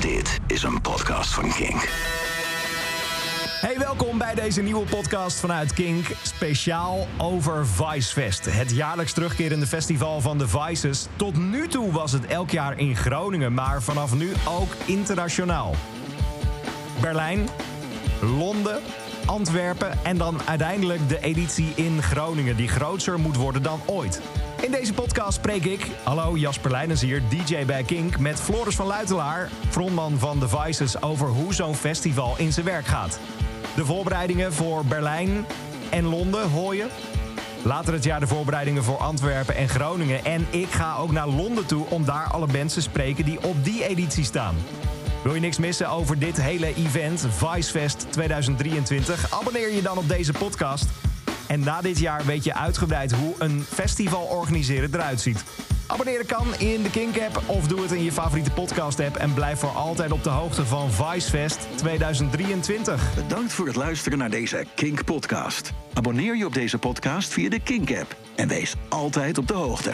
Dit is een podcast van Kink. Hey, welkom bij deze nieuwe podcast vanuit Kink. Speciaal over Vicefest. Het jaarlijks terugkerende festival van de Vices. Tot nu toe was het elk jaar in Groningen, maar vanaf nu ook internationaal. Berlijn, Londen, Antwerpen en dan uiteindelijk de editie in Groningen, die groter moet worden dan ooit. In deze podcast spreek ik, hallo Jasper Leijnens hier, DJ bij Kink, met Floris van Luitelaar, frontman van The Vices, over hoe zo'n festival in zijn werk gaat. De voorbereidingen voor Berlijn en Londen hoor je. Later het jaar de voorbereidingen voor Antwerpen en Groningen. En ik ga ook naar Londen toe om daar alle bands te spreken die op die editie staan. Wil je niks missen over dit hele event, Vicefest 2023? Abonneer je dan op deze podcast. En na dit jaar weet je uitgebreid hoe een festival organiseren eruit ziet. Abonneren kan in de Kink-app of doe het in je favoriete podcast-app... en blijf voor altijd op de hoogte van Vicefest 2023. Bedankt voor het luisteren naar deze Kink-podcast. Abonneer je op deze podcast via de Kink-app en wees altijd op de hoogte.